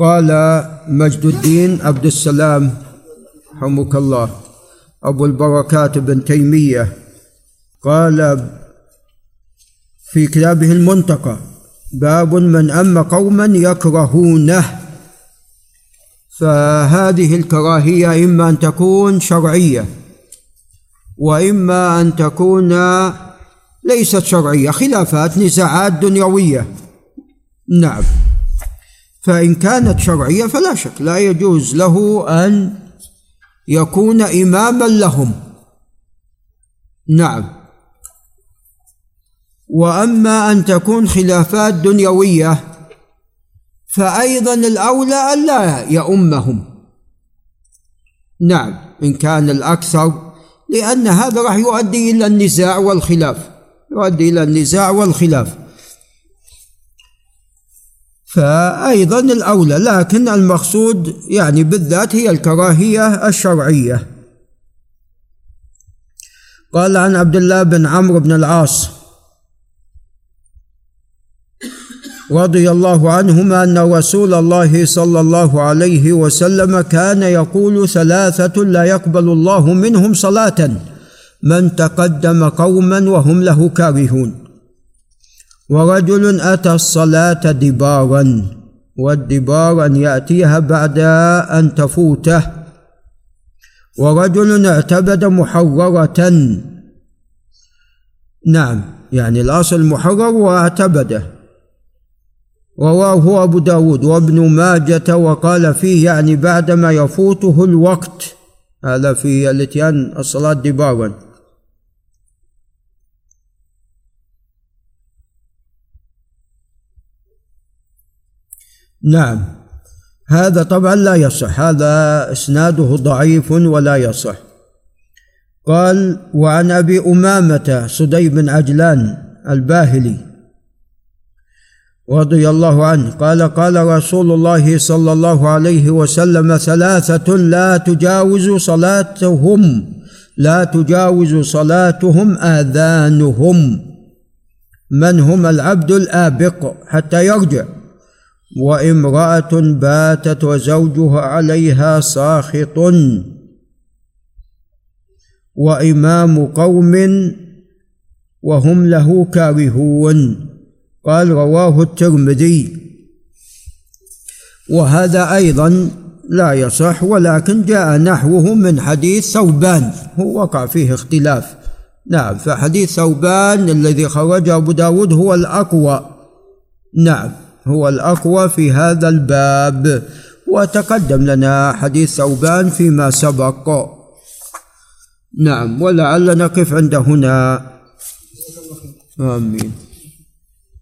قال مجد الدين عبد السلام رحمك الله أبو البركات بن تيمية قال في كتابه المنتقى باب من أم قوما يكرهونه. فهذه الكراهية إما أن تكون شرعية وإما أن تكون ليست شرعية خلافات نزاعات دنيوية. نعم. فإن كانت شرعية فلا شك لا يجوز له أن يكون إماما لهم. نعم. وأما أن تكون خلافات دنيوية فأيضا الأولى ألا يؤمهم. نعم إن كان الأكثر لأن هذا راح يؤدي إلى النزاع والخلاف يؤدي إلى النزاع والخلاف. فأيضا الأولى لكن المقصود يعني بالذات هي الكراهية الشرعية. قال عن عبد الله بن عمرو بن العاص رضي الله عنهما أن رسول الله صلى الله عليه وسلم كان يقول ثلاثة لا يقبل الله منهم صلاة من تقدم قوما وهم له كارهون. ورجل أتى الصلاة دبارا والدبار أن يأتيها بعد أن تفوته. ورجل اعتبد محررة. نعم يعني الأصل محرر واعتبده. رواه أبو داود وابن ماجة وقال فيه يعني بعدما يفوته الوقت. هذا في الاتيان الصلاة دبارا. نعم. هذا طبعا لا يصح. هذا إسناده ضعيف ولا يصح. قال وعن أبي أمامة صدي بن عجلان الباهلي رضي الله عنه قال قال رسول الله صلى الله عليه وسلم ثلاثة لا تجاوز صلاتهم لا تجاوز صلاتهم آذانهم. من هم؟ العبد الآبق حتى يرجع. وامرأة باتت وزوجها عليها ساخط. وإمام قوم وهم له كارهون. قال رواه الترمذي. وهذا أيضا لا يصح ولكن جاء نحوه من حديث ثوبان. هو وقع فيه اختلاف. نعم فحديث ثوبان الذي خرجه أبو داود هو الأقوى. نعم. هو الأقوى في هذا الباب. وتقدم لنا حديث ثوبان فيما سبق. نعم ولعل نقف عند هنا. آمين.